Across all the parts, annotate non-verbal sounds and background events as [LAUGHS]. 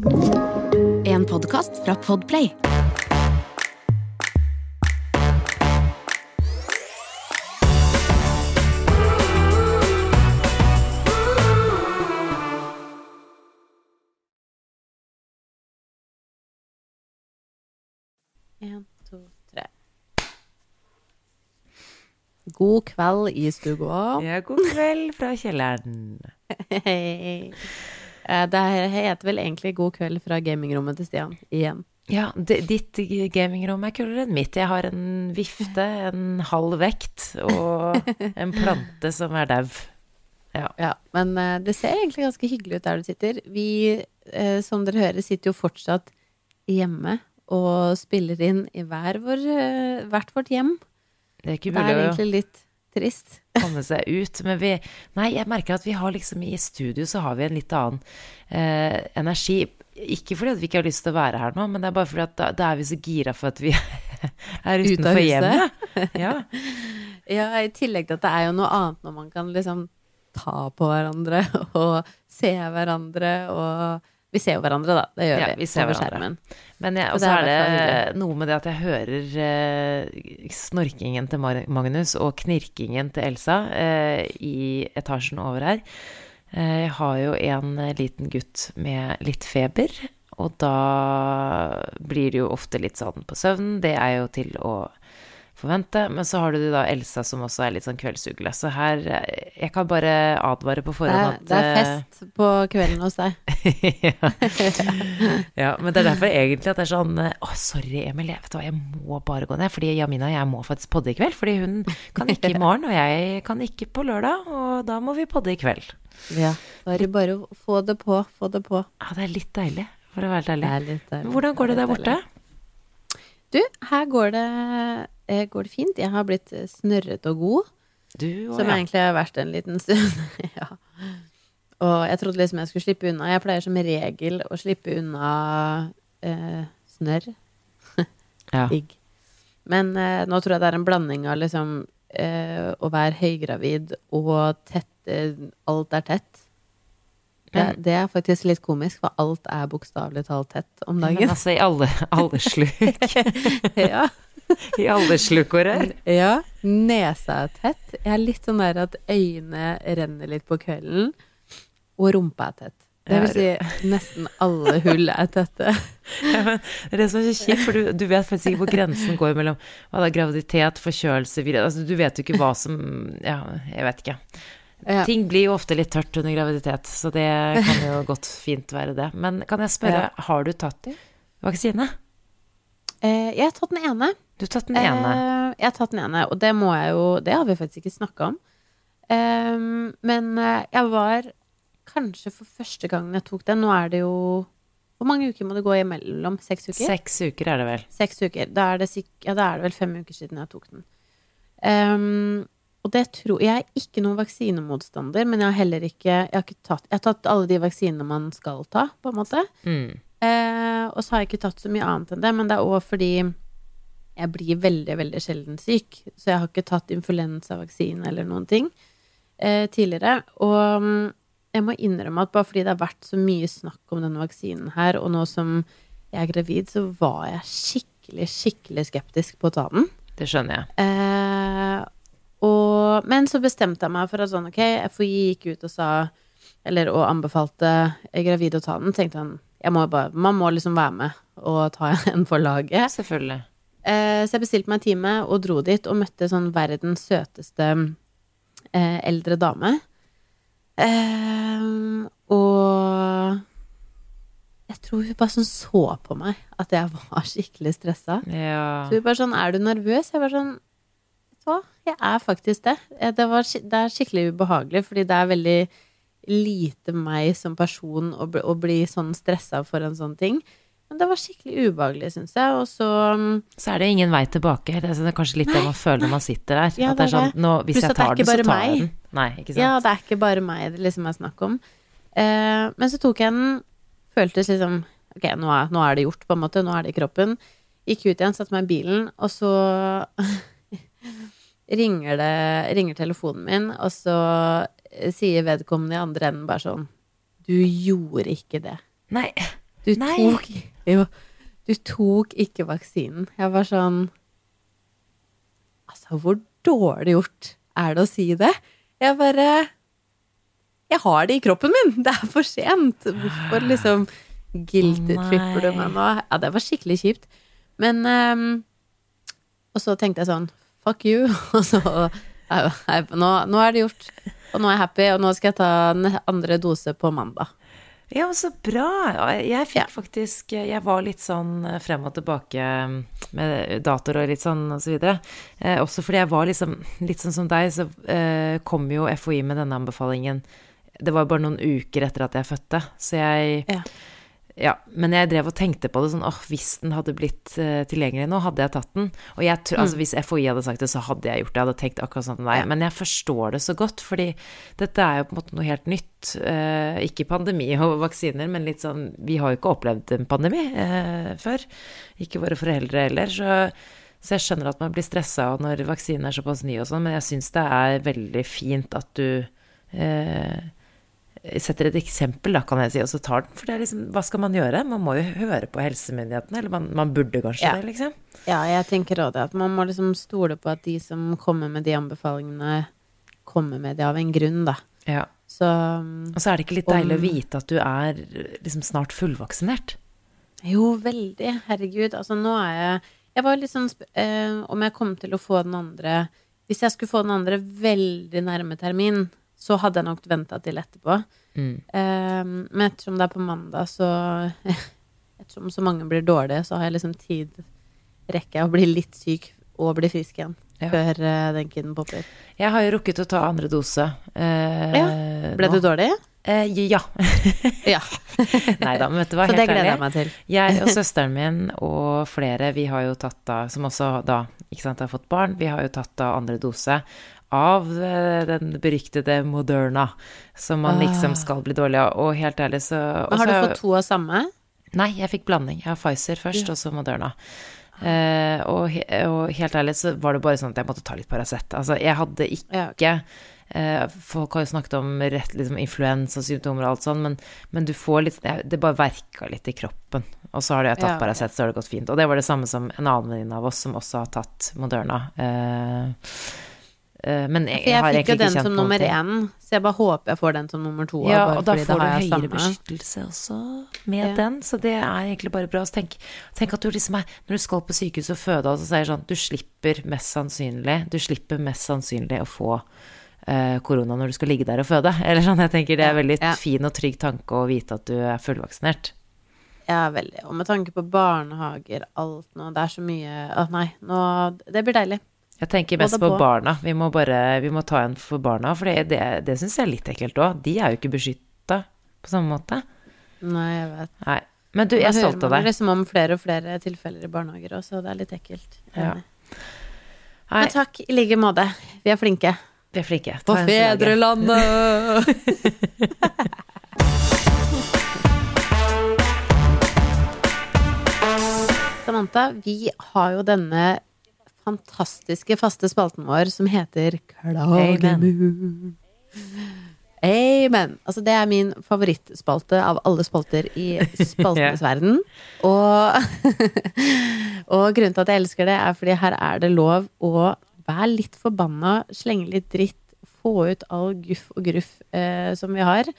En podkast fra Podplay. En, to, tre. God kveld i stua. Ja, god kveld fra kjelleren. [LAUGHS] Eh, Det heter vel egentlig God kveld fra gamingrommet til Stian, igjen. Ja, ditt gamingrom er kulere enn mitt. Jeg har en vifte, en halv vekt og en plante som er dau. Ja. Ja, men eh, det ser egentlig ganske hyggelig ut der du sitter. Vi, eh, som dere hører, sitter jo fortsatt hjemme og spiller inn i hver vår, hvert vårt hjem. Det er ikke mulig å trist. [LAUGHS] komme seg ut. Men vi Nei, jeg merker at vi har liksom I studio så har vi en litt annen eh, energi. Ikke fordi at vi ikke har lyst til å være her nå, men det er bare fordi at da, da er vi så gira for at vi [LAUGHS] er utenfor hjemmet. [LAUGHS] Ja. Ja, i tillegg til at det er jo noe annet når man kan liksom ta på hverandre og se hverandre og Vi ser jo hverandre, da. Det gjør Ja, vi. vi ser hverandre. Men jeg, Og og så er det noe med det at jeg hører eh, snorkingen til Magnus og knirkingen til Elsa eh, i etasjen over her. Eh, jeg har jo en eh, liten gutt med litt feber, og da blir det jo ofte litt sånn på søvnen. Det er jo til å forvente. Men så har du da Elsa som også er litt sånn kveldsugle. Så her eh, Jeg kan bare advare på forhånd at det er eh, fest på kvelden hos deg. [LAUGHS] ja. ja, men det er derfor egentlig at det er sånn Å, sorry, Emil, jeg vet hva, jeg må bare gå ned. Fordi Jamina og jeg må faktisk podde i kveld. Fordi hun kan ikke i morgen, og jeg kan ikke på lørdag. Og da må vi podde i kveld. Ja. Er bare få det på, få det på. Ja, det er litt deilig, for å være ærlig. litt. Men hvordan går det det der borte? deilig. Du, her går det, eh, går det fint. Jeg har blitt eh, snørret og god, Du og som ja. egentlig har vært en liten [LAUGHS] stund. ja. Og jeg trodde liksom jeg skulle slippe unna. Jeg pleier som regel å slippe unna eh, snørr. [LAUGHS] ja. Digg. Men eh, nå tror jeg det er en blanding av liksom eh, å være høygravid og tette Alt er tett. Det, Men- det er faktisk litt komisk, for alt er bokstavelig talt tett om Men dagen. altså, i alle, alle sluk. [LAUGHS] ja. I alle slukårer. ja. Nesa er tett. Jeg er litt sånn der at øynene renner litt på kvelden, og rumpa er tett. Det vil si nesten alle hull er tette. [LAUGHS] Ja, men det det som er så kjipt, for du, du vet faktisk ikke hvor grensen går mellom hva da, graviditet, forkjølelse, virus altså, Du vet jo ikke hva som Ja, jeg vet ikke. Ja. Ting blir jo ofte litt tørt under graviditet, så det kan jo [LAUGHS] godt fint være det. Men kan jeg spørre, har du tatt vaksine? Eh, jeg har tatt den ene. Du har tatt den ene. Eh, jeg har tatt den ene, og det må jeg jo Det har vi faktisk ikke snakka om. Eh, men jeg var kanskje for første gangen jeg tok den Nå er det jo Hvor mange uker må det gå imellom? Seks uker? Seks uker er det vel. Seks uker. Da er det, ja, da er det vel fem uker siden jeg tok den. Ehm, og det tror Jeg er ikke noen vaksinemotstander, men jeg har heller ikke Jeg har, ikke tatt, jeg har tatt alle de vaksinene man skal ta, på en måte. Mm. Eh, og så har jeg ikke tatt så mye annet enn det, men det er òg fordi jeg blir veldig, veldig sjelden syk. Så jeg har ikke tatt influensavaksine eller noen ting eh, tidligere. Og mm, jeg må innrømme at bare fordi det har vært så mye snakk om denne vaksinen her, og nå som jeg er gravid, så var jeg skikkelig, skikkelig skeptisk på å ta den. Det skjønner jeg. Eh, og, men så bestemte jeg meg for at sånn, ok, FHI gikk ut og sa Eller og anbefalte gravide å ta den. Tenkte han jeg må bare, Man må liksom være med og ta [LAUGHS] en for laget. Selvfølgelig. Eh, så jeg bestilte meg en time og dro dit og møtte sånn verdens søteste eh, eldre dame. Eh, og jeg tror hun bare sånn så på meg at jeg var [LAUGHS] skikkelig stressa. Ja. Så hun bare sånn, er du nervøs? Jeg bare sånn, hva, jeg er faktisk det. Eh, Det, var, det er skikkelig ubehagelig, fordi det er veldig lite meg som person å bli, å bli sånn stressa for en sånn ting. Men det var skikkelig ubehagelig, syns jeg. Og så mm, Så er det ingen vei tilbake. Det er sånn- kanskje litt det man føler når man sitter der. Ja, at det er sånn, nå, hvis jeg tar den, så tar jeg meg. den. Nei, ikke sant. Ja, det er ikke bare meg det liksom er snakk om. Eh, men så tok jeg den, føltes liksom Ok, nå er, nå er det gjort, på en måte. Nå er det i kroppen. Gikk ut igjen, satte meg i bilen, og så [LAUGHS] ringer det Ringer telefonen min, og så sier vedkommende i andre enden bare sånn Du gjorde ikke det. Nei. Du Nei. tok Jo, du tok ikke vaksinen. Jeg var sånn Altså, hvor dårlig gjort er det å si det? Jeg bare Jeg har det i kroppen min! Det er for sent! Hvorfor liksom guilt-tripper du meg nå? Ja, det var skikkelig kjipt. Men um, Og så tenkte jeg sånn Fuck you. [LAUGHS] Og så nå, nå er det gjort. Og nå er jeg happy, og nå skal jeg ta en andre dose på mandag. Ja, men så bra. Jeg fikk Ja. faktisk Jeg var litt sånn frem og tilbake med datoer og litt sånn og så videre. Eh, også fordi jeg var liksom litt sånn som deg, så eh, kom jo FHI med denne anbefalingen Det var bare noen uker etter at jeg fødte, så jeg Ja. Ja, men jeg drev og tenkte på det sånn åh, hvis den hadde blitt uh, tilgjengelig nå, hadde jeg tatt den. Og jeg tror, altså hvis FHI hadde sagt det, så hadde jeg gjort det. Jeg hadde tenkt akkurat sånn nei. Ja. Men jeg forstår det så godt, fordi dette er jo på en måte noe helt nytt. Uh, ikke pandemi og vaksiner, men litt sånn Vi har jo ikke opplevd en pandemi uh, før. Ikke våre foreldre heller. Så, så jeg skjønner at man blir stressa når vaksinen er såpass ny og sånn, men jeg syns det er veldig fint at du eh, setter et eksempel, da, kan jeg si, og så tar den. For det er liksom, hva skal man gjøre? Man må jo høre på helsemyndighetene, eller man, man burde kanskje Ja. det, liksom. Ja, jeg tenker også det. At man må liksom stole på at de som kommer med de anbefalingene, kommer med det av en grunn, da. Ja. Så Og så er det ikke litt deilig å vite at du er liksom snart fullvaksinert. Jo, veldig. Herregud. Altså, nå er jeg Jeg var litt sånn eh, Om jeg kom til å få den andre Hvis jeg skulle få den andre veldig nærme termin, så hadde jeg nok venta til etterpå. Mm. Um, men ettersom det er på mandag, så [LAUGHS] Ettersom så mange blir dårlige, så har jeg liksom tid Rekker jeg å bli litt syk og bli frisk igjen Ja. før uh, den kiden popper. Jeg har jo rukket å ta andre dose. Uh, Ja. Ble nå. du dårlig? Uh, ja. [LAUGHS] Ja. Nei da, men vet du hva, Så helt det gleder jeg meg til. Jeg og [LAUGHS] søsteren min og flere, vi har jo tatt da, som også da ikke sant, har fått barn, vi har jo tatt da andre dose av eh, den beryktede Moderna, som man liksom skal bli dårlig av. Og helt ærlig så også, har du fått to av samme? Nei, jeg fikk blanding. Jeg har Pfizer først, og så Moderna. Eh, og, og helt ærlig så var det bare sånn at jeg måtte ta litt Paracet. Altså, jeg hadde Ja, ikke eh, Folk har jo snakket om rett liksom influensasymptomer og alt sånn, men, men du får litt Det bare verka litt i kroppen. Og så har jeg tatt Ja. Paracet, så har det gått fint. Og det var det samme som en annen venninne av oss som også har tatt Moderna. Eh, men jeg, jeg, jeg har fikk jo den som nummer én, så jeg bare håper jeg får den som nummer to. Ja, og da får du høyere samme. beskyttelse også med Ja. den, så det er egentlig bare bra. Så tenk, tenk at du liksom er Når du skal på sykehus og føde, og så sier sånn Du slipper mest sannsynlig Du slipper mest sannsynlig å få eh, korona når du skal ligge der og føde. [LAUGHS] Eller sånn, jeg tenker det er Ja, veldig ja. fin og trygg tanke å vite at du er fullvaksinert. Ja, veldig. Og med tanke på barnehager, alt nå, det er så mye Å, nei, nå Det blir deilig. Jeg tenker mest på på. barna. Vi må bare Vi må ta en for barna, for det, det, det syns jeg er litt ekkelt òg. De er jo ikke beskytta på samme måte. Nei, jeg vet. Nei. Men du, jeg er stolt av Man hører deg. liksom om flere og flere tilfeller i barnehager så det er litt ekkelt. Ja. Men takk i like måte. Vi er flinke. vi er flinke. Ta på fedrelandet! [LAUGHS] Samantha, vi har jo denne fantastiske faste spalten vår som heter Klagemuren. Amen. Altså, det er min favorittspalte av alle spalter i spaltenes [LAUGHS] verden. Og, [LAUGHS] og grunnen til at jeg elsker det, er fordi her er det lov å være litt forbanna, slenge litt dritt, få ut all guff og gruff eh, som vi har.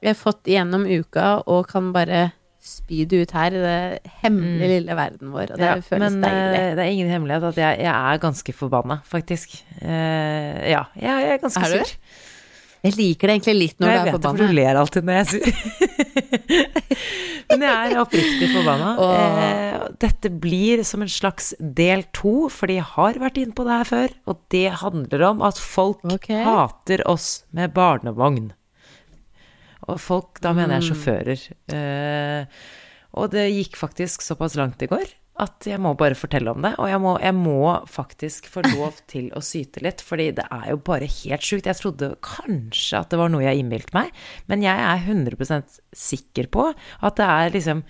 Vi har fått igjennom uka og kan bare spy det ut her i det hemmelige lille verden vår. Og det Ja, føles men deilig. eh, det er ingen hemmelighet at jeg, jeg er ganske forbanna, faktisk. Uh, ja, jeg, jeg er ganske Er sur. Jeg liker det egentlig litt når jeg du er vet det, for du ler alltid når jeg er sur. [LAUGHS] men jeg er oppriktig forbanna. Eh, dette blir som en slags del to, fordi jeg har vært inne på det her før, og det handler om at folk okay. hater oss med barnevogn. Og folk, da mener Mm. jeg sjåfører. Eh, og det gikk faktisk såpass langt i går at jeg må bare fortelle om det. Og jeg må, jeg må faktisk få lov [LAUGHS] til å syte litt, fordi det er jo bare helt sjukt. Jeg trodde kanskje at det var noe jeg innbilte meg, men jeg er 100% sikker på at det er liksom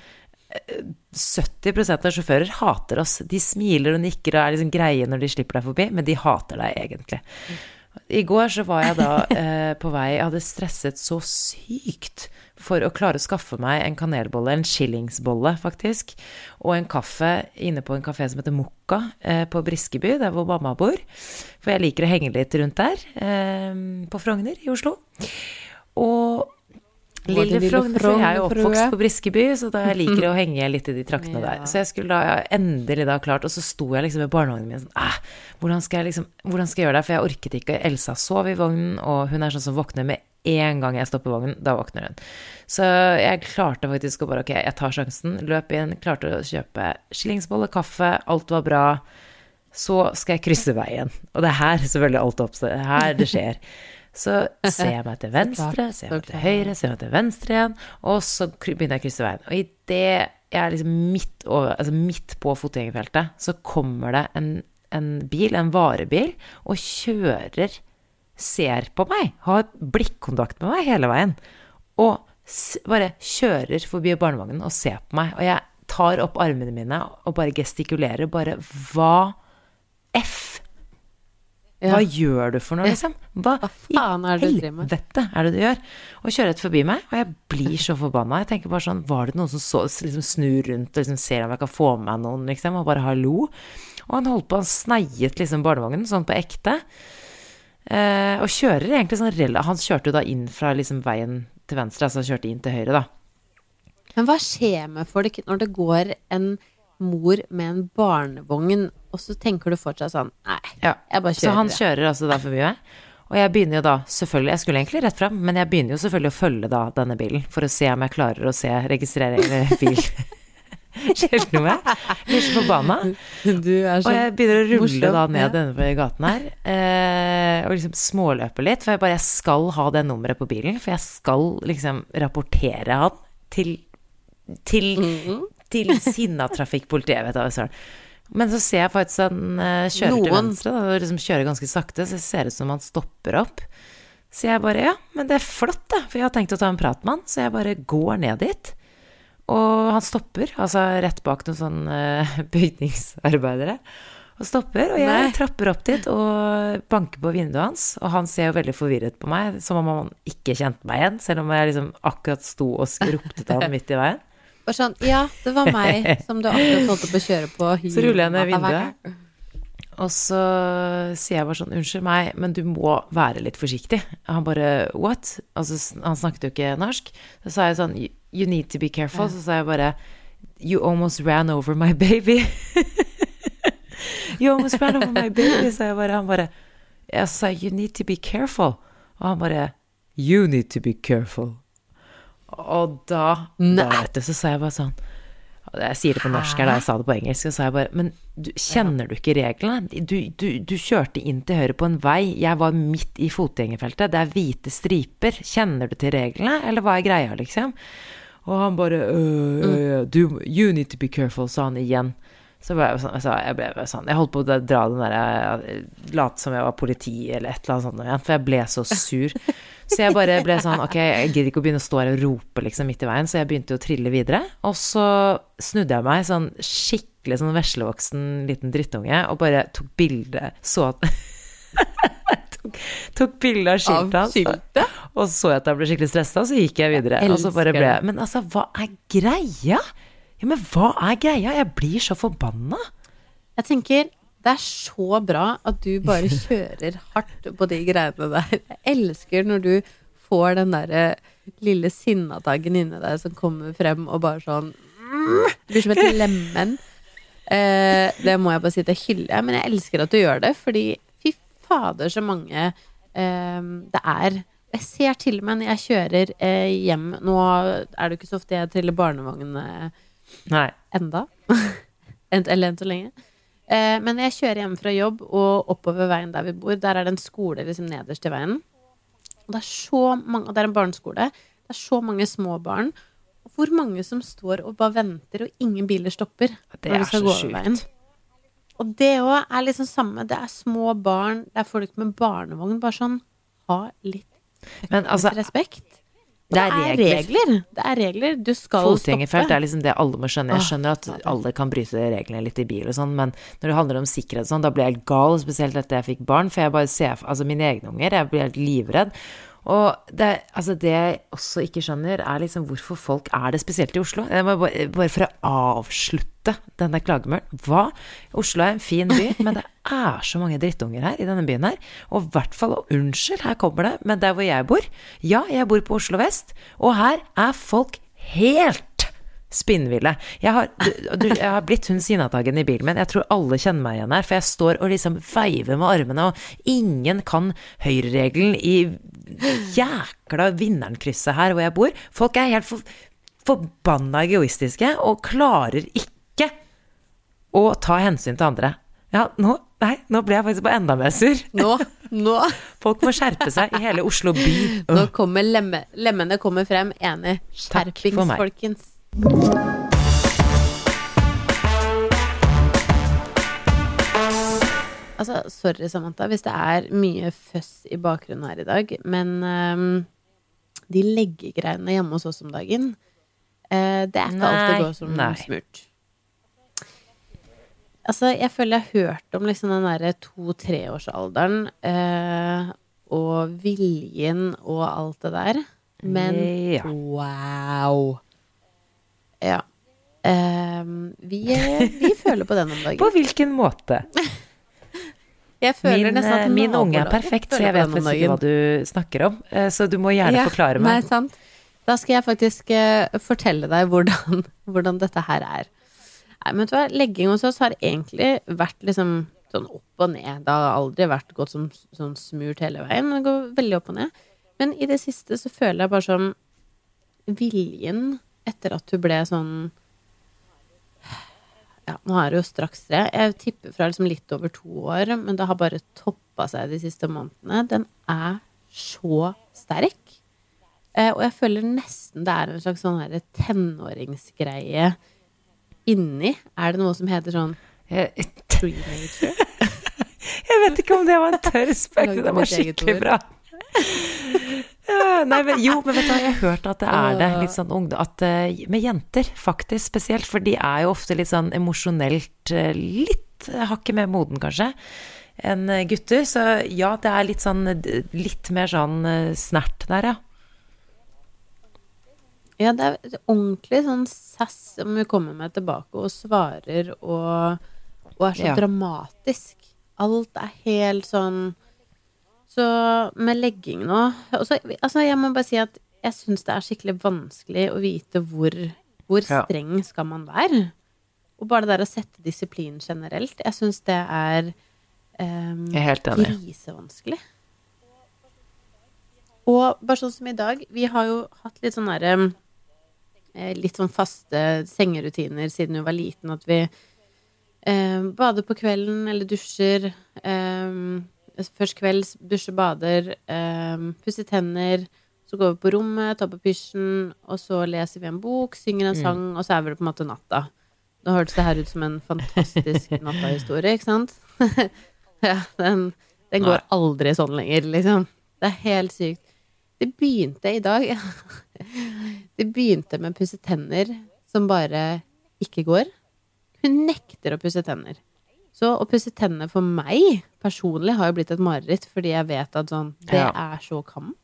eh, 70% av sjåfører hater oss. De smiler og nikker og er liksom greie når de slipper deg forbi, men de hater deg egentlig. I går så var jeg da [LAUGHS] eh, på vei Jeg hadde stresset så sykt for å klare å skaffe meg en kanelbolle, en skillingsbolle faktisk, og en kaffe inne på en kafé som heter Mokka eh, på Briskeby, der hvor mamma bor. For jeg liker å henge litt rundt der, eh, på Frogner i Oslo. Og Lille lille Frogner, for jeg er jo oppvokst på Briskeby, så da jeg liker å henge litt i de traktene Ja. der. Så jeg skulle da ja, endelig da klart, og så sto jeg liksom med barnevognen min sånn Æh, hvordan skal jeg liksom Hvordan skal jeg gjøre det? For jeg orket ikke. Elsa sov i vognen, og hun er sånn som våkner med en gang jeg stopper vognen. Da våkner hun. Så jeg klarte faktisk å bare Ok, jeg tar sjansen. Løp inn, klarte å kjøpe skillingsbolle, kaffe, alt var bra. Så skal jeg krysse veien. Og det er her selvfølgelig alt oppstår. Er her det skjer. [LAUGHS] Så ser jeg meg til venstre, [LAUGHS] ser jeg meg til høyre, ser jeg meg til venstre igjen, og så begynner jeg å krysse veien. Og idet jeg er liksom midt, over, altså midt på fotgjengerfeltet, så kommer det en, en bil, en varebil, og kjører, ser på meg, har blikkontakt med meg hele veien, og bare kjører forbi barnevognen og ser på meg. Og jeg tar opp armene mine og bare gestikulerer, bare hva F? Ja. Hva gjør du for noe, liksom? Hva, Hva med? helvete er det du gjør? Og kjører rett forbi meg, og jeg blir så forbanna. Jeg tenker bare sånn, var det noen som så, liksom snur rundt og liksom ser om jeg kan få med meg noen, liksom, og bare hallo? Og han holdt på, han sneiet liksom barnevognen, sånn på ekte. Eh, og kjører egentlig sånn Han kjørte jo da inn fra liksom veien til venstre, altså han kjørte inn til høyre, da. Men hva skjer med folk når det går en mor med en barnevogn, og så tenker du fortsatt sånn Nei, Ja. jeg bare Så han det. kjører altså da forbi meg. Og jeg begynner jo da selvfølgelig, jeg skulle egentlig rett fram, men jeg begynner jo selvfølgelig å følge da denne bilen for å se om jeg klarer å se registrering [LAUGHS] bil. Jeg blir så forbanna. Og jeg begynner å rulle morsom, da ned ja. denne gaten her, eh, og liksom småløpe litt, for jeg bare jeg skal ha det nummeret på bilen, for jeg skal liksom rapportere han til til, Mhm. Til sinna trafikkpolitiet, vet da hva søren. Men så ser jeg faktisk at han kjører kjører til venstre, da, og liksom kjører ganske sakte, så det ser ut som han stopper opp. Så jeg bare ja, men det er flott, da, for jeg har tenkt å ta en prat med han, så jeg bare går ned dit. Og han stopper, altså rett bak noen sånne eh, [LAUGHS] bygningsarbeidere. Og stopper, og jeg Nei. trapper opp dit og banker på vinduet hans. Og han ser jo veldig forvirret på meg, som om han ikke kjente meg igjen, selv om jeg liksom akkurat sto og ropte til han [LAUGHS] midt i veien. Bare sånn Ja, det var meg [LAUGHS] som du akkurat holdt på å kjøre på. Så ruller jeg ned vinduet. Og så sier jeg bare sånn, unnskyld meg, men du må være litt forsiktig. Han bare, what? Altså, han snakket jo ikke norsk. Så sa jeg sånn, "You- you need to be careful. Så sa jeg bare, you almost ran over my baby. [LAUGHS] you almost ran over my baby, sa jeg bare. Han bare, jeg sa, you need to be careful. Og han bare, you need to be careful. Og da, da så sa jeg bare sånn, jeg sier det på norsk her, da jeg sa det på engelsk. Så sa jeg bare Men du, kjenner du ikke reglene? Du, du, du kjørte inn til høyre på en vei. Jeg var midt i fotgjengerfeltet. Det er hvite striper. Kjenner du til reglene, eller hva er greia, liksom? Og han bare øh, øh, øh, du, You need to be careful, sa han igjen. Så ble jeg sånn, jeg, jeg ble bare sånn Jeg holdt på å dra den derre Late som jeg var politi eller et eller annet sånt igjen, for jeg ble så sur. Så jeg bare ble sånn Ok, jeg gidder ikke å begynne å stå her og rope liksom midt i veien, så jeg begynte å trille videre. Og så snudde jeg meg sånn skikkelig sånn veslevoksen liten drittunge og bare tok bilde Så at [LAUGHS] tok, tok bilde av skiltet hans. Og så så jeg at jeg ble skikkelig stressa, så gikk jeg videre. Jeg Og så bare ble. Men altså, hva er greia? Ja, men hva er greia? Jeg blir så forbanna. Jeg tenker det er så bra at du bare [LAUGHS] kjører hardt på de greiene der. Jeg elsker når du får den derre lille sinnataggen inni deg som kommer frem og bare sånn mm, Du blir som et lemen. Eh, det må jeg bare si, til hylle, men jeg elsker at du gjør det, fordi fy fader, så mange eh, det er. Jeg ser til og med når jeg kjører eh, hjem Nå er det jo ikke så ofte jeg triller barnevogn eh, Nei. enda. [LAUGHS] Eller enn så lenge. Eh, men jeg kjører hjem fra jobb og oppover veien der vi bor, der er det en skole liksom nederst i veien. Og det er så mange, og det er en barneskole. Det er så mange små barn. Hvor mange som står og bare venter, og ingen biler stopper Det er så sjukt. Og det òg er liksom samme. Det er små barn, det er folk med barnevogn. Bare sånn ha litt Men altså, respekt. Det er regler. regler. Det er regler. Du skal Fotgjengerfelt stoppe. er liksom det alle må skjønne. Jeg skjønner at alle kan bryte reglene litt i bil og sånn, men når det handler om sikkerhet og sånn, da blir jeg helt gal, spesielt etter jeg fikk barn, for jeg bare ser Altså, mine egne unger, jeg blir helt livredd. Og det, altså det jeg også ikke skjønner, er liksom hvorfor folk er det, spesielt i Oslo. Bare, bare for å avslutte denne klagemøren. Hva? Oslo er en fin by, men det er så mange drittunger her i denne byen her. Og i hvert fall, og unnskyld, her kommer det, men der hvor jeg bor Ja, jeg bor på Oslo vest, og her er folk helt spinnville. Jeg har, du, jeg har blitt hun Sinnataggen i bilen min. Jeg tror alle kjenner meg igjen her, for jeg står og liksom veiver med armene, og ingen kan høyreregelen i jækla Vinneren-krysset her hvor jeg bor. Folk er helt for, forbanna egoistiske og klarer ikke å ta hensyn til andre. Ja, nå, nei, nå ble jeg faktisk på enda mer sur. Nå, nå, [LAUGHS] Folk må skjerpe seg i hele Oslo by. nå kommer lemme, lemmene kommer frem. Enig. Skjerpings, folkens. Altså, sorry, Samantha, hvis det er mye føss i bakgrunnen her i dag, men um, de leggegreiene hjemme hos oss om dagen, uh, det er ikke Nei, alltid går som nei. smurt. Altså, jeg føler jeg har hørt om liksom den derre to-treårsalderen uh, og viljen og alt det der, men Ja. wow. Ja. Ehm, vi, vi føler på den om dagen. På hvilken måte? [LAUGHS] Jeg føler Min, nesten at eh, min unge er perfekt, så jeg vet nesten ikke hva du snakker om. Eh, Så du må gjerne Ja, forklare Nei, sant. Da skal jeg faktisk eh, fortelle deg hvordan, [LAUGHS] hvordan dette her er. Nei, men vet du hva, legging hos oss har egentlig vært liksom sånn opp og ned. Det har aldri vært gått som sånn smurt hele veien, det går veldig opp og ned. Men i det siste så føler jeg bare sånn viljen etter at hun ble sånn ja, nå er det jo straks tre. Jeg tipper fra liksom litt over to år, men det har bare toppa seg de siste månedene. Den er så sterk. Eh, og jeg føler nesten det er en slags sånn her tenåringsgreie inni. Er det noe som heter sånn teenager? [LAUGHS] jeg vet ikke om det var en tørr spøk, det var skikkelig bra. Nei, men, jo, men vet du hva, jeg har hørt at det er det. Litt sånn ungdom at, eh, Med jenter, faktisk spesielt. For de er jo ofte litt sånn emosjonelt eh, litt hakket mer moden, kanskje, enn gutter. Så ja, det er litt sånn Litt mer sånn eh, snert der, ja. Ja, det er ordentlig sånn sass som hun kommer med tilbake og svarer og, og er så Ja. dramatisk. Alt er helt sånn Så med legging nå også, Altså, jeg må bare si at jeg syns det er skikkelig vanskelig å vite hvor, hvor Ja. streng skal man være. Og bare det der å sette disiplin generelt, jeg syns det er um, er grisevanskelig. Og bare sånn som i dag, vi har jo hatt litt sånn derre eh, Litt sånn faste sengerutiner siden hun var liten, at vi eh, bader på kvelden eller dusjer. Eh, først kvelds, dusjer, bader, eh, pusser tenner. Så går vi på rommet, tar på pysjen, og så leser vi en bok, synger en sang, og så er vi det på en måte natta. Nå hørtes det her ut som en fantastisk [LAUGHS] natta-historie, ikke sant? [LAUGHS] ja, den, den går aldri sånn lenger, liksom. Det er helt sykt. Det begynte i dag [LAUGHS] Det begynte med pusse tenner som bare ikke går. Hun nekter å pusse tenner. Så å pusse tennene for meg personlig har jo blitt et mareritt, fordi jeg vet at sånn Det Ja. er så kamp.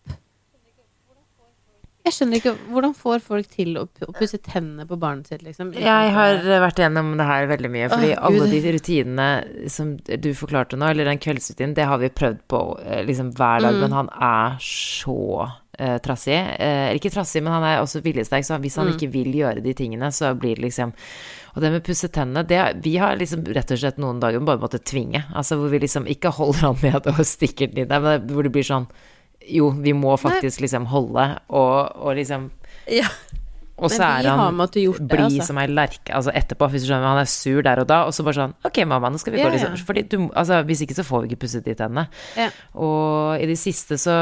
Jeg skjønner ikke Hvordan får folk til å, pusse tennene på barnet sitt, liksom? Jeg har vært gjennom det her veldig mye, fordi Åh, alle de rutinene som du forklarte nå, eller den kveldsrutinen, det har vi prøvd på eh, liksom hver dag, Mm. men han er så eh, trassig. Eh, ikke trassig, men han er også viljesterk, så hvis han Mm. ikke vil gjøre de tingene, så blir det liksom Og det med å pusse tennene, det Vi har liksom rett og slett noen dager bare måttet tvinge, altså hvor vi liksom ikke holder han ned og stikker den i deg, men hvor det blir sånn jo, vi må faktisk liksom holde, og, og liksom Ja. Og så er han blid altså. som ei lerke, altså etterpå, hvis du skjønner, han er sur der og da, og så bare sånn Ok, mamma, nå skal vi Ja, gå, liksom. ja. Fordi du, altså, hvis ikke så får vi ikke pusset de tennene. Ja. Og i det siste så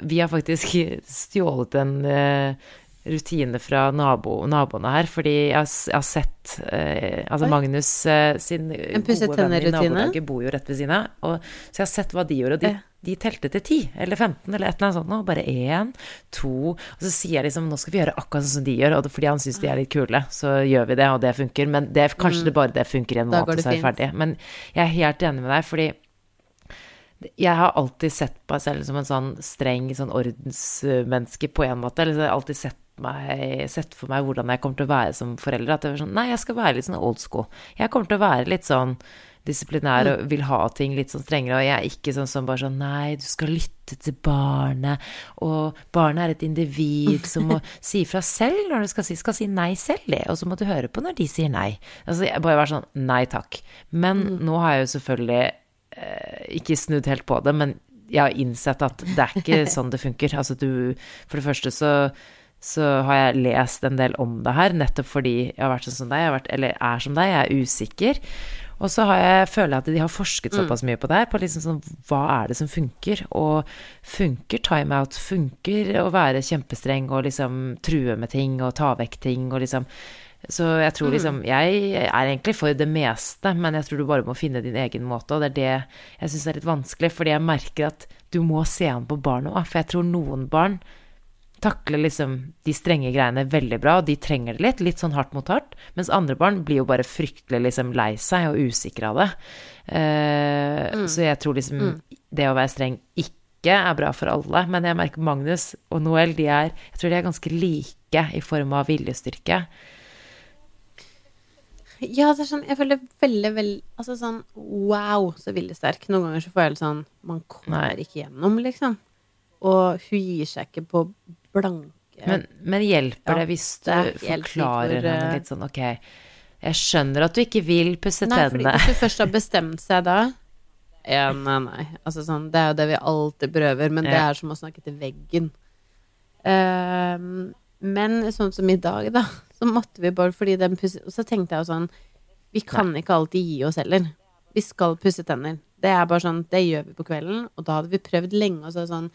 Vi har faktisk [LAUGHS] stjålet en uh, rutine fra nabo, naboene her, fordi jeg har, jeg har sett uh, Altså Oi. Magnus uh, sin gode venn i nabolaget bor jo rett ved siden av, og, så jeg har sett hva de gjorde, og de. De telte til 10 eller 15 eller et eller annet sånt, og bare én, to Og så sier jeg liksom nå skal vi gjøre akkurat sånn som de gjør, og fordi han syns de er litt kule, så gjør vi det, og det funker. Men det, kanskje det bare det funker i en måned, det så er fint. ferdig. Men jeg er helt enig med deg, fordi jeg har alltid sett på meg selv som en sånn streng sånn ordensmenneske på en måte. Eller så har jeg alltid sett, meg, sett for meg hvordan jeg kommer til å være som forelder. At jeg var sånn Nei, jeg skal være litt sånn old school. Jeg kommer til å være litt sånn disiplinær og vil ha ting litt sånn strengere. Og jeg er ikke sånn som bare sånn Nei, du skal lytte til barnet. Og barnet er et individ [LAUGHS] som må si fra selv når du skal si, skal si nei selv, det. Og så må du høre på når de sier nei. Altså, jeg bare være sånn Nei takk. Men nå har jeg jo selvfølgelig eh, ikke snudd helt på det, men jeg har innsett at det er ikke [LAUGHS] sånn det funker. Altså du For det første så så har jeg lest en del om det her, nettopp fordi jeg har vært sånn som deg, jeg har vært, eller er som deg, jeg er usikker. Og så har jeg, føler jeg at de har forsket såpass mye på det her, på liksom sånn hva er det som funker? Og funker timeout? Funker å være kjempestreng og liksom true med ting og ta vekk ting og liksom Så jeg tror liksom Jeg er egentlig for det meste, men jeg tror du bare må finne din egen måte, og det er det jeg syns er litt vanskelig, fordi jeg merker at du må se an på barnet òg, for jeg tror noen barn takler liksom de strenge greiene veldig bra, og de trenger det litt, litt sånn hardt mot hardt, mens andre barn blir jo bare fryktelig liksom lei seg og usikre av det. Eh, Så jeg tror liksom det å være streng ikke er bra for alle, men jeg merker Magnus og Noel, de er Jeg tror de er ganske like i form av viljestyrke. Ja, det er sånn Jeg føler veldig, veldig Altså sånn wow, så viljesterk. Noen ganger så får jeg litt sånn Man kommer Nei. ikke gjennom, liksom. Og hun gir seg ikke på blanke Men, men hjelper Ja, det hvis du det er forklarer for, henne eh, litt sånn Ok, jeg skjønner at du ikke vil pusse Nei, tennene. hvis du først har bestemt seg da [LAUGHS] Ja, nei, nei. Altså sånn, det er jo det vi alltid prøver, men det er som å snakke til veggen. Ehm, men sånn som i dag, da, [LAUGHS] så måtte vi bare fordi den pusse... Og så tenkte jeg jo sånn Vi kan ikke alltid gi oss heller. Vi skal pusse tenner. Det er bare sånn, det gjør vi på kvelden, og da hadde vi prøvd lenge, og så sånn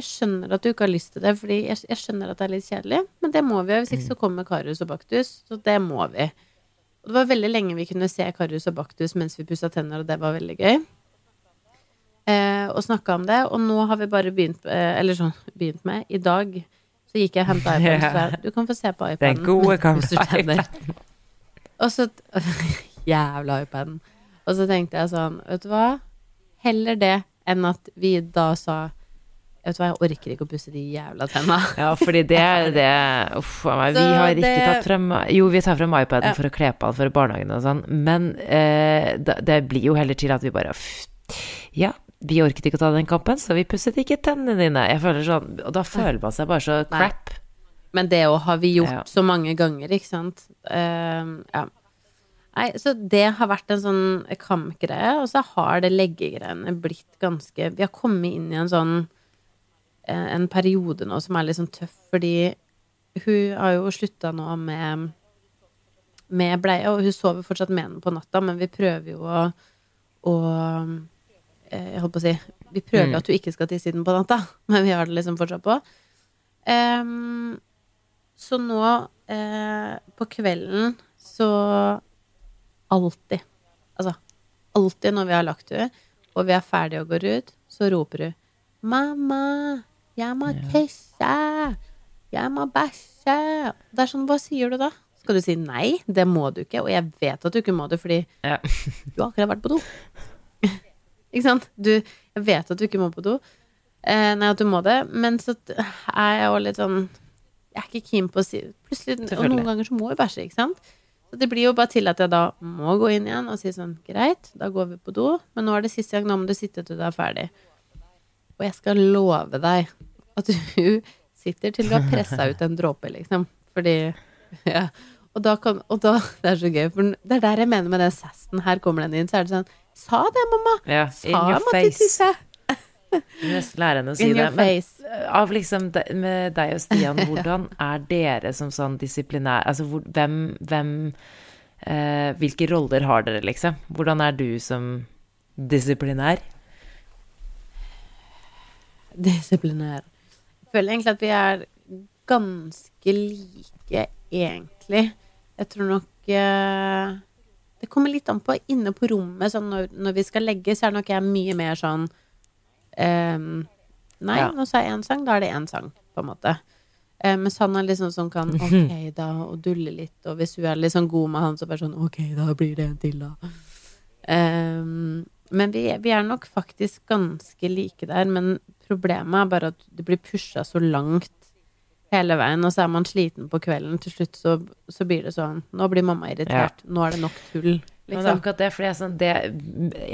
jeg skjønner at du ikke har lyst til det, fordi jeg, jeg skjønner at det er litt kjedelig, men det må vi. Hvis ikke så kommer Karius og Baktus, så det må vi. Og det var veldig lenge vi kunne se Karius og Baktus mens vi pussa tenner, og det var veldig gøy. Eh, og snakka om det, og nå har vi bare begynt eh, Eller sånn begynt med I dag så gikk jeg og henta iPaden. Så [LAUGHS] jeg, du kan få se på iPaden. Den gode gamle. Og så [LAUGHS] Jævla iPaden. Og så tenkte jeg sånn, vet du hva? Heller det enn at vi da sa Vet du hva, jeg orker ikke å pusse de jævla tenna. [LAUGHS] Ja, fordi det er det Uff a meg. Vi har ikke tatt frem Jo, vi tar frem iPaden Ja. for å kle på han for barnehagen og sånn, men eh, det, blir jo heller til at vi bare "Pff, Ja, vi orket ikke å ta den kampen, så vi pusset ikke tennene dine. Jeg føler sånn Og da føler man seg bare så Nei. crap. Men det òg har vi gjort Ja. så mange ganger, ikke sant. Uh, ja. Nei, så det har vært en sånn kampgreie, og så har det leggegreiene blitt ganske Vi har kommet inn i en sånn en periode nå som er litt sånn tøff, fordi hun har jo slutta nå med med bleie, og hun sover fortsatt med den på natta, men vi prøver jo å, å eh, Jeg holdt på å si Vi prøver Mm. at hun ikke skal tisse i den på natta, [LAUGHS] men vi har det liksom fortsatt på. Um, så nå eh, på kvelden så alltid Altså alltid når vi har lagt henne, og vi er ferdige og går ut, så roper hun 'Mamma, jeg må tisse! Jeg må bæsje!' Det er sånn, hva sier du da? Skal du si nei? Det må du ikke. Og jeg vet at du ikke må det, fordi Ja. [LAUGHS] du har akkurat vært på do. [LAUGHS] ikke sant? Du, jeg vet at du ikke må på do. Eh, nei, at du må det. Men så er jeg jo litt sånn Jeg er ikke keen på å si Plutselig, Og noen ganger så må jeg bæsje, ikke sant? Så det blir jo bare til at jeg da må gå inn igjen og si sånn Greit, da går vi på do, men nå er det siste gang, nå må du sitte til du er ferdig. Og jeg skal love deg at du [LAUGHS] sitter til du har pressa ut en dråpe, liksom. Fordi ja. Og da kan Og da [LAUGHS] Det er så gøy, for det er der jeg mener med den sassen. Her kommer den inn, så er det sånn Sa det, mamma! ja. Sa In your face. Nesten lære henne å si det. Men av liksom de, med deg og Stian, hvordan er dere som sånn disiplinær Altså hvor, hvem, hvem eh, Hvilke roller har dere, liksom? Hvordan er du som disiplinær? Disiplinær. Føler egentlig at vi er ganske like, egentlig. Jeg tror nok eh, Det kommer litt an på inne på rommet. Sånn når, når vi skal legge, så er nok jeg mye mer sånn ehm, Nei, Ja. nå sa jeg én sang, da er det én sang, på en måte. Eh, mens han er liksom som kan [LAUGHS] ok, da, og dulle litt, og hvis hun er litt sånn god med han, så bare sånn ok, da blir det en til, da. Ehm, men vi, vi er nok faktisk ganske like der, men problemet er bare at det blir pusha så langt hele veien, og så er man sliten på kvelden. Til slutt så, så blir det sånn Nå blir mamma irritert. Nå er det nok tull. Men det er Liksom. akkurat det, for det er sånn det,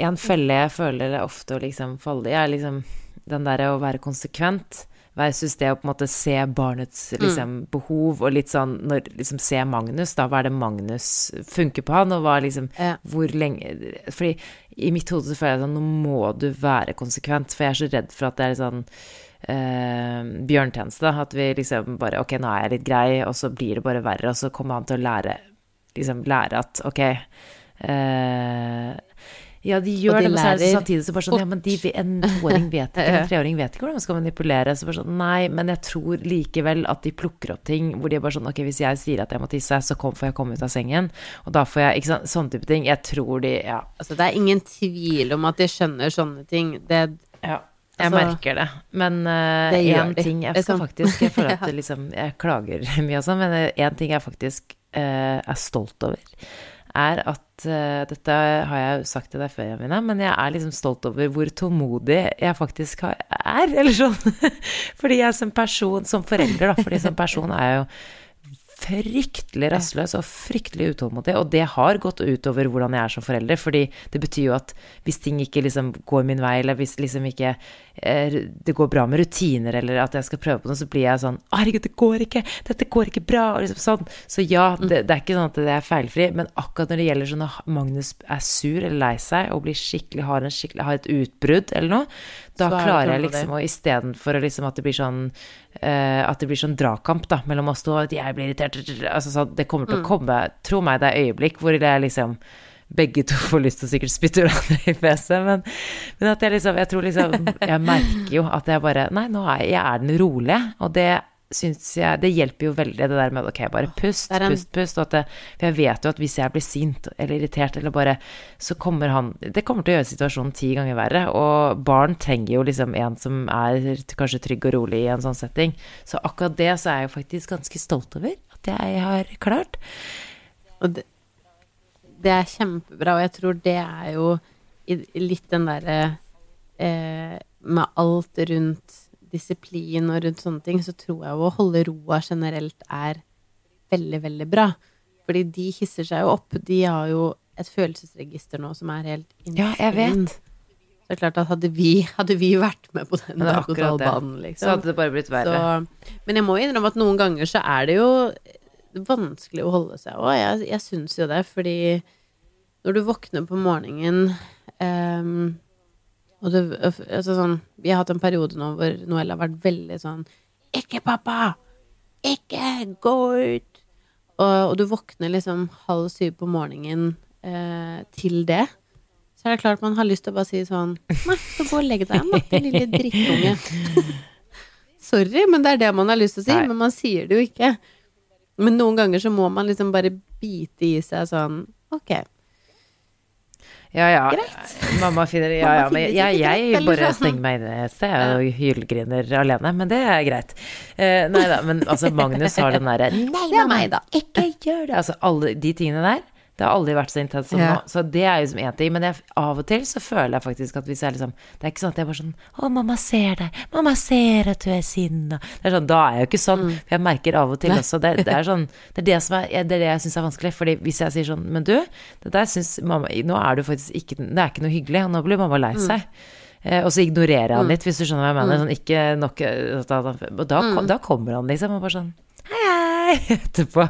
En felle jeg føler det ofte å liksom falle i, er liksom den derre å være konsekvent versus det å på en måte se barnets liksom, behov, og litt sånn når liksom se Magnus, da, hva er det Magnus funker på han, og hva liksom Ja. Hvor lenge Fordi i mitt hode så føler jeg sånn Nå må du være konsekvent, for jeg er så redd for at det er sånn eh, bjørntjeneste. At vi liksom bare Ok, nå er jeg litt grei, og så blir det bare verre, og så kommer han til å lære liksom lære at ok eh, Ja, de gjør de det, men så er det samtidig så bare sånn Ja, men de, en toåring vet ikke, en [LAUGHS] treåring vet ikke hvordan man skal manipulere. Så bare sånn Nei, men jeg tror likevel at de plukker opp ting hvor de er bare sånn Ok, hvis jeg sier at jeg må tisse, så kom, får jeg komme ut av sengen. Og da får jeg Ikke sant, sånne type ting. Jeg tror de Ja. Altså, det er ingen tvil om at de skjønner sånne ting. Det, Ja, jeg Altså, merker det. Men én de, ting Jeg skal liksom. faktisk Jeg føler at [LAUGHS] det liksom Jeg klager mye og sånn, men én ting jeg faktisk uh, er stolt over, er at uh, Dette har jeg jo sagt til deg før, Jamina, men jeg er liksom stolt over hvor tålmodig jeg faktisk har, er, eller sånn. [LAUGHS] Fordi jeg som person, som forelder, da, fordi som person er jeg jo fryktelig rastløs og fryktelig utålmodig, og det har gått utover hvordan jeg er som forelder, fordi det betyr jo at hvis ting ikke liksom går min vei, eller hvis liksom ikke det går bra med rutiner, eller at jeg skal prøve på noe, så blir jeg sånn herregud, det går ikke, dette går ikke bra, liksom sånn. Så ja, det, det er ikke sånn at det er feilfri, men akkurat når det gjelder sånn at Magnus er sur eller lei seg, og blir skikkelig, har, en skikkelig, har et utbrudd eller noe, da er klarer jeg liksom å istedenfor liksom at det blir sånn uh, At det blir sånn dragkamp da, mellom oss to, at jeg blir irritert altså, sånn, Det kommer til å komme Tro meg, det er øyeblikk hvor det er liksom begge to får lyst til å sikkert spytte hverandre i fjeset, men, men at jeg liksom Jeg tror liksom Jeg merker jo at jeg bare Nei, nå er jeg, jeg er den rolige, og det syns jeg Det hjelper jo veldig, det der med ok, bare pust, en- pust, pust. Det, for jeg vet jo at hvis jeg blir sint eller irritert eller bare Så kommer han Det kommer til å gjøre situasjonen ti ganger verre. Og barn trenger jo liksom en som er kanskje trygg og rolig i en sånn setting. Så akkurat det så er jeg jo faktisk ganske stolt over at jeg har klart. Og det, det er kjempebra, og jeg tror det er jo litt den derre eh, Med alt rundt disiplin og rundt sånne ting, så tror jeg jo å holde roa generelt er veldig, veldig bra. Fordi de hisser seg jo opp. De har jo et følelsesregister nå som er helt Ja, jeg vet. Så det er klart at hadde vi, hadde vi vært med på den berg-og-dal-banen, liksom Så hadde det bare blitt verre. så, men jeg må innrømme at noen ganger så er det jo vanskelig å holde seg òg. Jeg, jeg syns jo det, fordi når du våkner på morgenen um, og du Altså sånn Vi har hatt en periode nå hvor Noel har vært veldig sånn Ikke pappa! Ikke gå ut! Og, og du våkner liksom halv syv på morgenen eh, til det. Så er det klart man har lyst til å bare si sånn Nei, så gå og legg deg igjen, da, lille drittunge. [LAUGHS] Sorry, men det er det man har lyst til å si, Nei. men man sier det jo ikke. Men noen ganger så må man liksom bare bite i seg sånn Ok, Ja, ja. Greit. Mamma finner Ja, ja. Men jeg, jeg, jeg bare sånn. stenger meg inne et sted og hylgriner alene. Men det er greit. Uh, nei da, men altså, Magnus har den derre [LAUGHS] Nei, da. ikke gjør det. Altså, alle de tingene der. Det har aldri vært så intenst som Ja. nå. Så det er jo som én ting. Men jeg, av og til så føler jeg faktisk at hvis jeg liksom Det er ikke sånn at jeg bare sånn Å, mamma ser deg. Mamma ser at du er sinna. Det er sånn, da er jeg jo ikke sånn. For jeg merker av og til også det, det er sånn Det er det som er Det er det jeg syns er vanskelig. Fordi hvis jeg sier sånn Men du, det der syns mamma Nå er du faktisk ikke Det er ikke noe hyggelig. Og nå blir mamma lei seg. Eh, og så ignorerer jeg han litt, hvis du skjønner hva jeg mener. Sånn, ikke nok eh, da, da, da, da kommer han liksom og bare sånn Hei, hei, [LAUGHS] etterpå.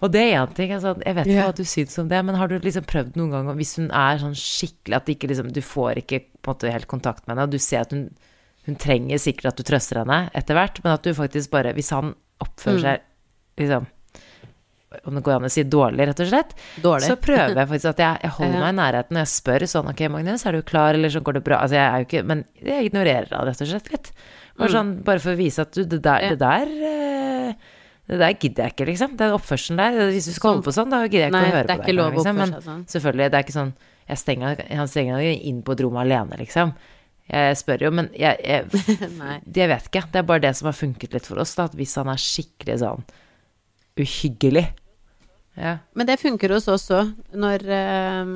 Og det er én ting. Altså, jeg vet ikke yeah. hva du syns om det, men har du liksom prøvd noen gang Hvis hun er sånn skikkelig At ikke liksom, du får ikke måte helt kontakt med henne, og du ser at hun, hun trenger sikkert at du trøster henne etter hvert, men at du faktisk bare Hvis han oppfører seg liksom om det går an å si dårlig, rett og slett, Dårlig. så prøver jeg [LAUGHS] faktisk at jeg, jeg holder meg i nærheten, og jeg spør sånn Ok, Magnus, er du klar, eller så går det bra? Altså, jeg er jo ikke Men jeg ignorerer han rett og slett litt. Bare, sånn, bare for å vise at du, det der, Mm. Det der eh, det der gidder jeg ikke, liksom. Den oppførselen der. Hvis du skal holde på sånn, da gidder jeg ikke Nei, å høre det er på ikke lov å liksom. oppføre Men seg sånn. selvfølgelig, det er ikke sånn jeg stenger, Han stenger meg inn på et rom alene, liksom. Jeg spør jo, men jeg, jeg, [LAUGHS] jeg vet ikke. Det er bare det som har funket litt for oss, da. At hvis han er skikkelig sånn uhyggelig Ja. Men det funker hos oss òg, når øh,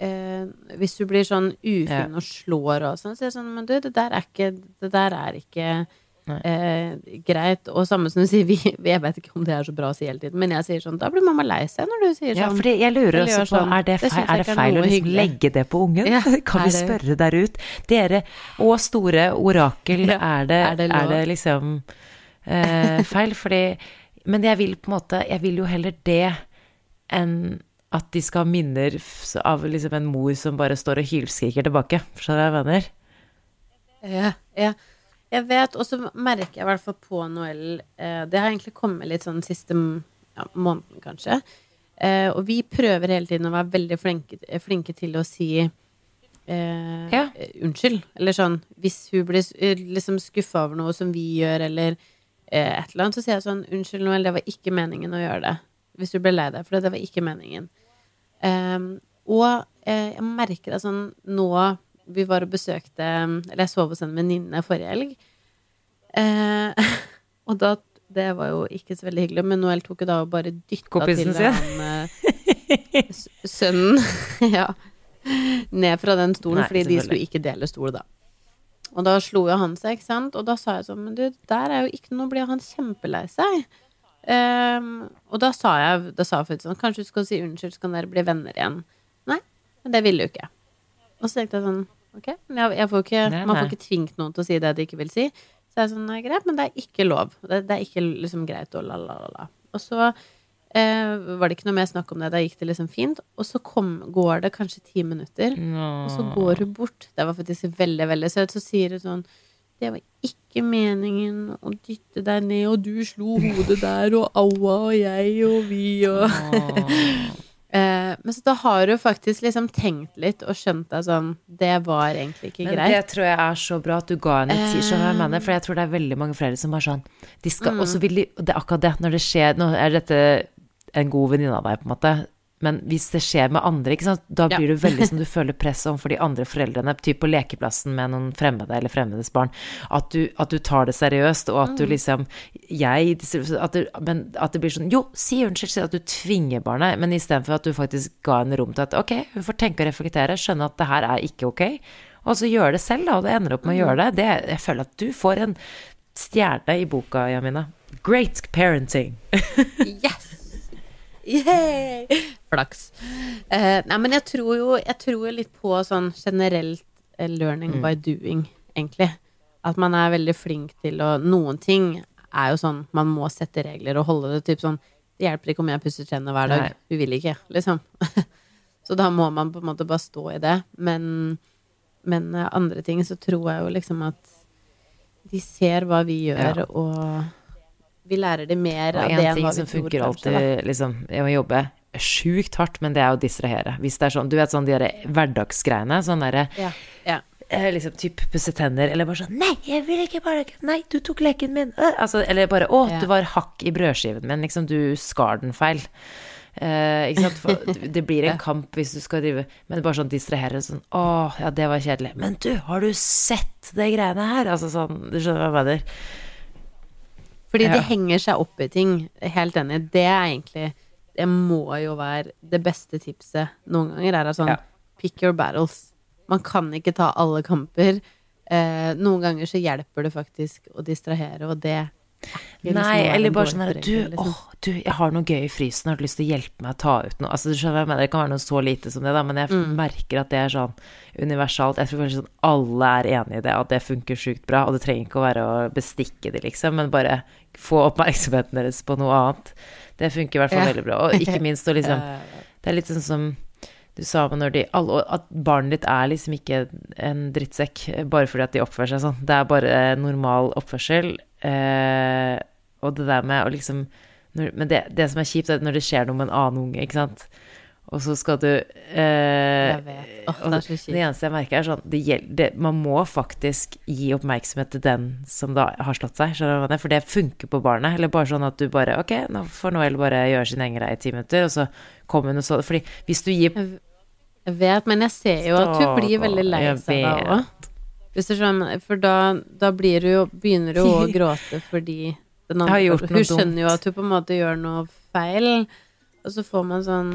øh, Hvis du blir sånn ufin Ja. og slår og sånn, så er det sånn Men du, det der er ikke Det der er ikke Nei. Eh, greit. Og samme som du sier, vi, jeg vet ikke om det er så bra å si hele tiden, men jeg sier sånn Da blir mamma lei seg når du sier sånn. Ja, for fordi jeg lurer også på sånn. Er det feil, det er det feil er å liksom legge det på ungen? Ja, [LAUGHS] kan vi spørre der ut? Dere og store orakel, Ja, er, det, er det er det liksom eh, feil? Fordi Men jeg vil på en måte Jeg vil jo heller det enn at de skal ha minner av liksom en mor som bare står og hylskriker tilbake. Skjønner du hva jeg mener? Ja, ja. Jeg vet, og så merker jeg i hvert fall på Noel eh, Det har egentlig kommet litt sånn siste ja, måneden, kanskje. Eh, og vi prøver hele tiden å være veldig flinke, flinke til å si eh, Ja. eh, unnskyld. Eller sånn hvis hun blir eh, liksom skuffa over noe som vi gjør, eller eh, et eller annet, så sier jeg sånn Unnskyld, Noel, det var ikke meningen å gjøre det. Hvis du ble lei deg, for det Det var ikke meningen. Og eh, jeg merker at sånn nå Vi var og besøkte Eller jeg sov hos en venninne forrige helg. Eh, [LAUGHS] og da Det var jo ikke så veldig hyggelig, men Noel tok jo da og bare dytta Kompisen til han eh, sønnen [LAUGHS] Ja. Ned fra den stolen, Nei, fordi de skulle ikke dele stol, da. Og da slo jo han seg, ikke sant? Og da sa jeg sånn Men du, der er jo ikke noe Blir han kjempelei seg? Um, og da sa jeg Da sa jeg sånn Kanskje du skal si unnskyld, så kan dere bli venner igjen. Nei, men det ville jo ikke. Og så tenkte jeg sånn Ok, jeg, jeg får ikke, Nei, man får ikke tvingt noen til å si det de ikke vil si. Så jeg sånn, nei, greit, men det er ikke lov. Det, det er ikke liksom greit og la, la, la, la. Og så eh, var det ikke noe mer snakk om det. Da gikk det liksom fint. Og så kom, går det kanskje ti minutter, og så går hun bort. Det var faktisk veldig, veldig søt. Så sier hun sånn Det var ikke meningen å dytte deg ned, og du slo hodet der, og aua, og jeg, og vi, og [LAUGHS] Eh, men så da har du faktisk liksom tenkt litt og skjønt deg sånn Det var egentlig ikke Men greit. det tror jeg er så bra at du ga henne tid, skjønner jeg mener? For jeg tror det er veldig mange foreldre som bare sånn de skal, Og så vil de Det er akkurat det, når det skjer Nå er dette en god venninne av deg, på en måte. Men hvis det skjer med andre, da Ja. blir du veldig som du føler press overfor de andre foreldrene, typ på lekeplassen med noen fremmede eller fremmedes barn, at du, at du tar det seriøst, og at du liksom Jeg at det, Men at det blir sånn Jo, si unnskyld, si at du tvinger barnet, men istedenfor at du faktisk ga henne rom til at ok, hun får tenke og reflektere, skjønne at det her er ikke ok, og så gjøre det selv, da, og det ender opp med å gjøre det. det jeg føler at du får en stjerne i boka, Jamina. Great parenting. [LAUGHS] Yes! Yay! Flaks. Uh, nei, men jeg tror jo jeg tror litt på sånn generelt learning learning by doing, egentlig. At man er veldig flink til å Noen ting er jo sånn man må sette regler og holde det typ sånn Det hjelper ikke om jeg pusser tennene hver dag. Nei. Du vil ikke, liksom. [LAUGHS] så da må man på en måte bare stå i det. Men, men eh, andre ting så tror jeg jo liksom at de ser hva vi gjør, Ja. og vi lærer det mer Og av det enn hva som vi tror, Og én ting som funker alltid, liksom Jeg må jobbe sjukt hardt, men det er å distrahere. Hvis det er sånn, du vet sånn de derre hverdagsgreiene, sånn derre Ja, ja. eh, liksom typ pusse tenner, eller bare sånn Nei, jeg vil ikke bare Nei, du tok leken min. Øh, altså, eller bare Å, Ja. du var hakk i brødskiven min. Liksom, du skar den feil. Eh, ikke sant? For [LAUGHS] det blir en kamp hvis du skal drive Men bare sånn distrahere sånn Å, ja, det var kjedelig. Men du, har du sett de greiene her? Altså sånn Du skjønner hva jeg mener? Fordi Ja. det henger seg opp i ting. Helt enig. Det er egentlig Det må jo være det beste tipset noen ganger, er sånn Ja. Pick your battles. Man kan ikke ta alle kamper. Eh, noen ganger så hjelper det faktisk å distrahere, og det Nei, eller bare sånn herre Du, liksom. du, jeg har noe gøy i frysen, har du lyst til å hjelpe meg å ta ut noe? Altså, du skjønner hva jeg mener, det kan være noe så lite som det, da, men jeg Mm. merker at det er sånn universalt. Jeg tror kanskje sånn alle er enig i det, at det funker sjukt bra, og det trenger ikke å være å bestikke det, liksom, men bare få oppmerksomheten deres på noe annet. Det funker i hvert fall Ja. veldig bra. Og ikke [LAUGHS] minst å liksom Eh, Det er litt sånn som du sa når de alle, At barnet ditt er liksom ikke en drittsekk bare fordi at de oppfører seg sånn. Det er bare normal oppførsel. Eh, og det der med å liksom når, Men det, det som er kjipt, er når det skjer noe med en annen unge, ikke sant. Og så skal du eh, Jeg vet. Oh, det er så det eneste jeg merker, er sånn det gjelder, det, Man må faktisk gi oppmerksomhet til den som da har slått seg? For det funker på barnet. Eller bare sånn at du bare Ok, nå får Noel bare gjøre sin egen greie i ti minutter, og så kommer hun og så Fordi hvis du gir Jeg vet, men jeg ser jo at hun blir veldig lei seg da òg. Skjønner, for da, da blir du jo, begynner du å [LAUGHS] gråte fordi den andre Hun skjønner jo at hun på en måte gjør noe feil, og så får man sånn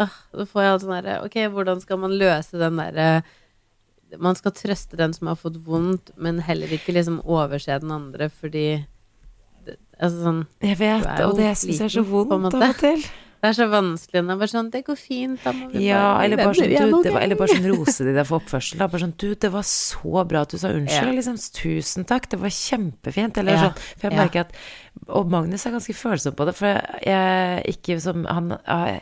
ah, Så får jeg alt sånn herre Ok, hvordan skal man løse den derre Man skal trøste den som har fått vondt, men heller ikke liksom overse den andre fordi det, Altså sånn Jeg vet, og det syns jeg er så vondt av og til. [LAUGHS] Det er så vanskelig det er sånn Det går fint, da må vi Ja, bare eller bare sånn, du, det var, eller bare sånn rose de deg for oppførsel. Da. Bare sånn, du, det var så bra at du sa unnskyld, Ja. liksom. Tusen takk, det var kjempefint. Eller Ja. sånn. For jeg Ja. merker at Og Magnus er ganske følsom på det, for jeg ikke som Han har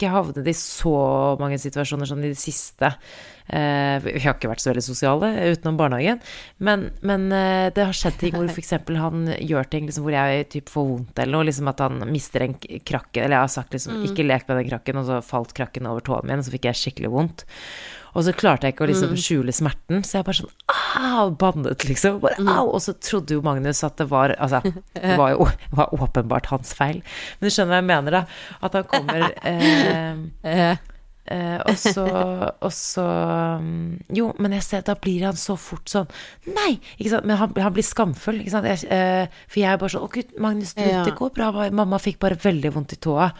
ikke havnet i så mange situasjoner som i det siste. Eh, vi har ikke vært så veldig sosiale utenom barnehagen, men, men eh, det har skjedd ting hvor f.eks. han gjør ting liksom, hvor jeg typ får vondt eller noe, liksom at han mister en krakke, eller jeg har sagt liksom 'ikke lek med den krakken', og så falt krakken over tåen min, og så fikk jeg skikkelig vondt. Og så klarte jeg ikke å liksom skjule smerten, så jeg bare sånn au, bannet liksom. Bare au. Og så trodde jo Magnus at det var Altså, det var jo var åpenbart hans feil. Men du skjønner hva jeg mener, da? At han kommer [LAUGHS] eh, Eh, Eh, og så, [LAUGHS] og så mm, Jo, men jeg ser da blir han så fort sånn Nei! Ikke sant? Men han, han blir skamfull, ikke sant? Jeg, eh, for jeg er bare sånn Å, gud, Magnus, du, Ja. det går bra. Mamma fikk bare veldig vondt i tåa.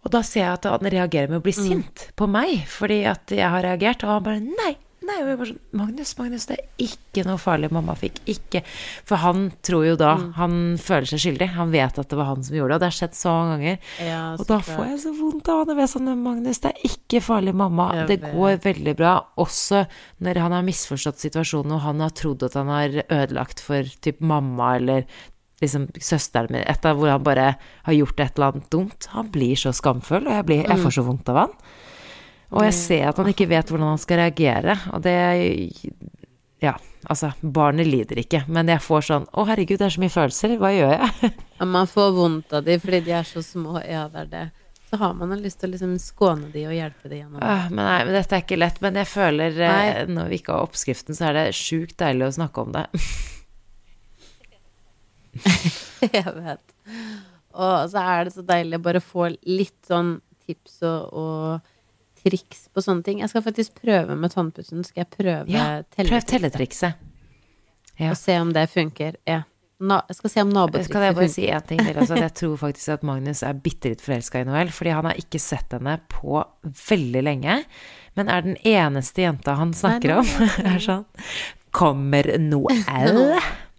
Og da ser jeg at han reagerer med å bli sint på meg fordi at jeg har reagert. Og han bare Nei! Nei, og jeg bare sånn Magnus, Magnus, det er ikke noe farlig mamma fikk. Ikke For han tror jo da Han føler seg skyldig. Han vet at det var han som gjorde det, og det har skjedd så mange ganger. ja, Og da får jeg så vondt av han. Jeg sånn, Magnus, det er ikke farlig, mamma. Det går veldig bra. Også når han har misforstått situasjonen, og han har trodd at han har ødelagt for typ mamma eller liksom søsteren min, et av hvor han bare har gjort et eller annet dumt. Han blir så skamfull, og jeg, blir, jeg får så vondt av han. Og jeg ser at han ikke vet hvordan han skal reagere, og det Ja, altså, barnet lider ikke, men jeg får sånn Å, herregud, det er så mye følelser, hva gjør jeg? [LAUGHS] Ja, man får vondt av de fordi de er så små. Ja, det er det. Så har man lyst til å liksom skåne de og hjelpe de gjennom. Ah, men nei, men dette er ikke lett. Men jeg føler, eh, Nei. når vi ikke har oppskriften, så er det sjukt deilig å snakke om det. [LAUGHS] [LAUGHS] Jeg vet. Og så er det så deilig å bare få litt sånn tips og, og triks på sånne ting. Jeg skal faktisk prøve med tannpussen. Skal jeg prøve Ja, prøv telletrikset. Ja. og se om det funker. Ja. Na jeg skal se om nabotrikset Kan jeg bare funker. si én ting til? Altså, jeg tror faktisk at Magnus er bitte litt forelska i Noel, fordi han har ikke sett henne på veldig lenge. Men er den eneste jenta han snakker Nei, om. [LAUGHS] er sånn Kommer Noel? [LAUGHS]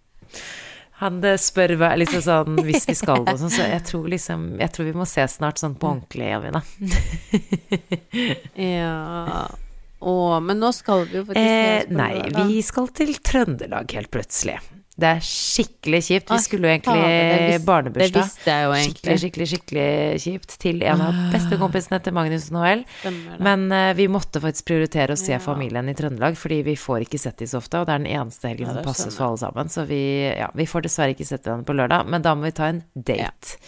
Han spør hva- liksom sånn hvis vi skal noe sånn, så jeg tror liksom Jeg tror vi må se snart sånn på ordentlig, Javina. [LAUGHS] Ja Å, men nå skal vi jo faktisk Eh, nei, vi skal til Trøndelag helt plutselig. Det er skikkelig kjipt. Vi skulle jo egentlig barnebursdag. Det visste jeg jo Skikkelig, egentlig. skikkelig, skikkelig kjipt til en av bestekompisene til Magnus og Noel. Men uh, vi måtte faktisk prioritere å se Ja. familien i Trøndelag, fordi vi får ikke sett de så ofte, og det er den eneste helgen Ja, som passes for alle sammen. Så vi, ja, vi får dessverre ikke sett dem på lørdag, men da må vi ta en date.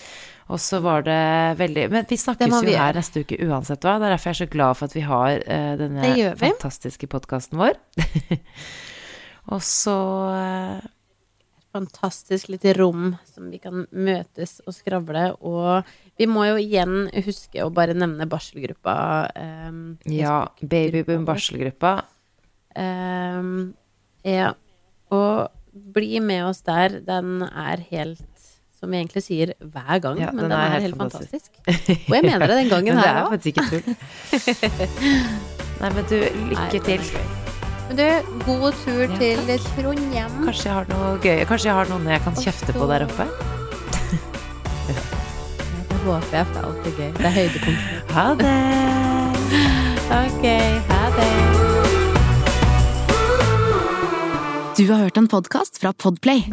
Og så var det veldig Men vi snakkes jo vi her neste uke uansett, hva. Det er derfor jeg er så glad for at vi har uh, denne vi. fantastiske podkasten vår. [LAUGHS] og så eh, fantastisk lite rom som vi kan møtes og skravle. Og vi må jo igjen huske å bare nevne barselgruppa. Um, Ja, Babyboom barselgruppa. Um, ja. Og bli med oss der. Den er helt som vi egentlig sier hver gang, Ja, men den den, er er, helt helt fantastisk. Og jeg mener det den [LAUGHS] gangen Men det her er òg. faktisk ikke tull. [LAUGHS] Nei, men du, lykke til. Men du, god tur Ja, til Trondheim. Kanskje jeg har noe gøy Kanskje jeg har noen jeg kan Og kjefte på der oppe? [LAUGHS] Ja, det håper jeg, for det er alltid gøy. Det er høydepunktet. [LAUGHS] Ha det! Ok, ha det. Du har hørt en podkast fra Podplay.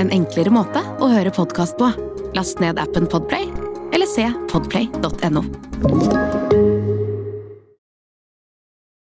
En enklere måte å høre podkast på. Last ned appen Podplay, eller se podplay.no.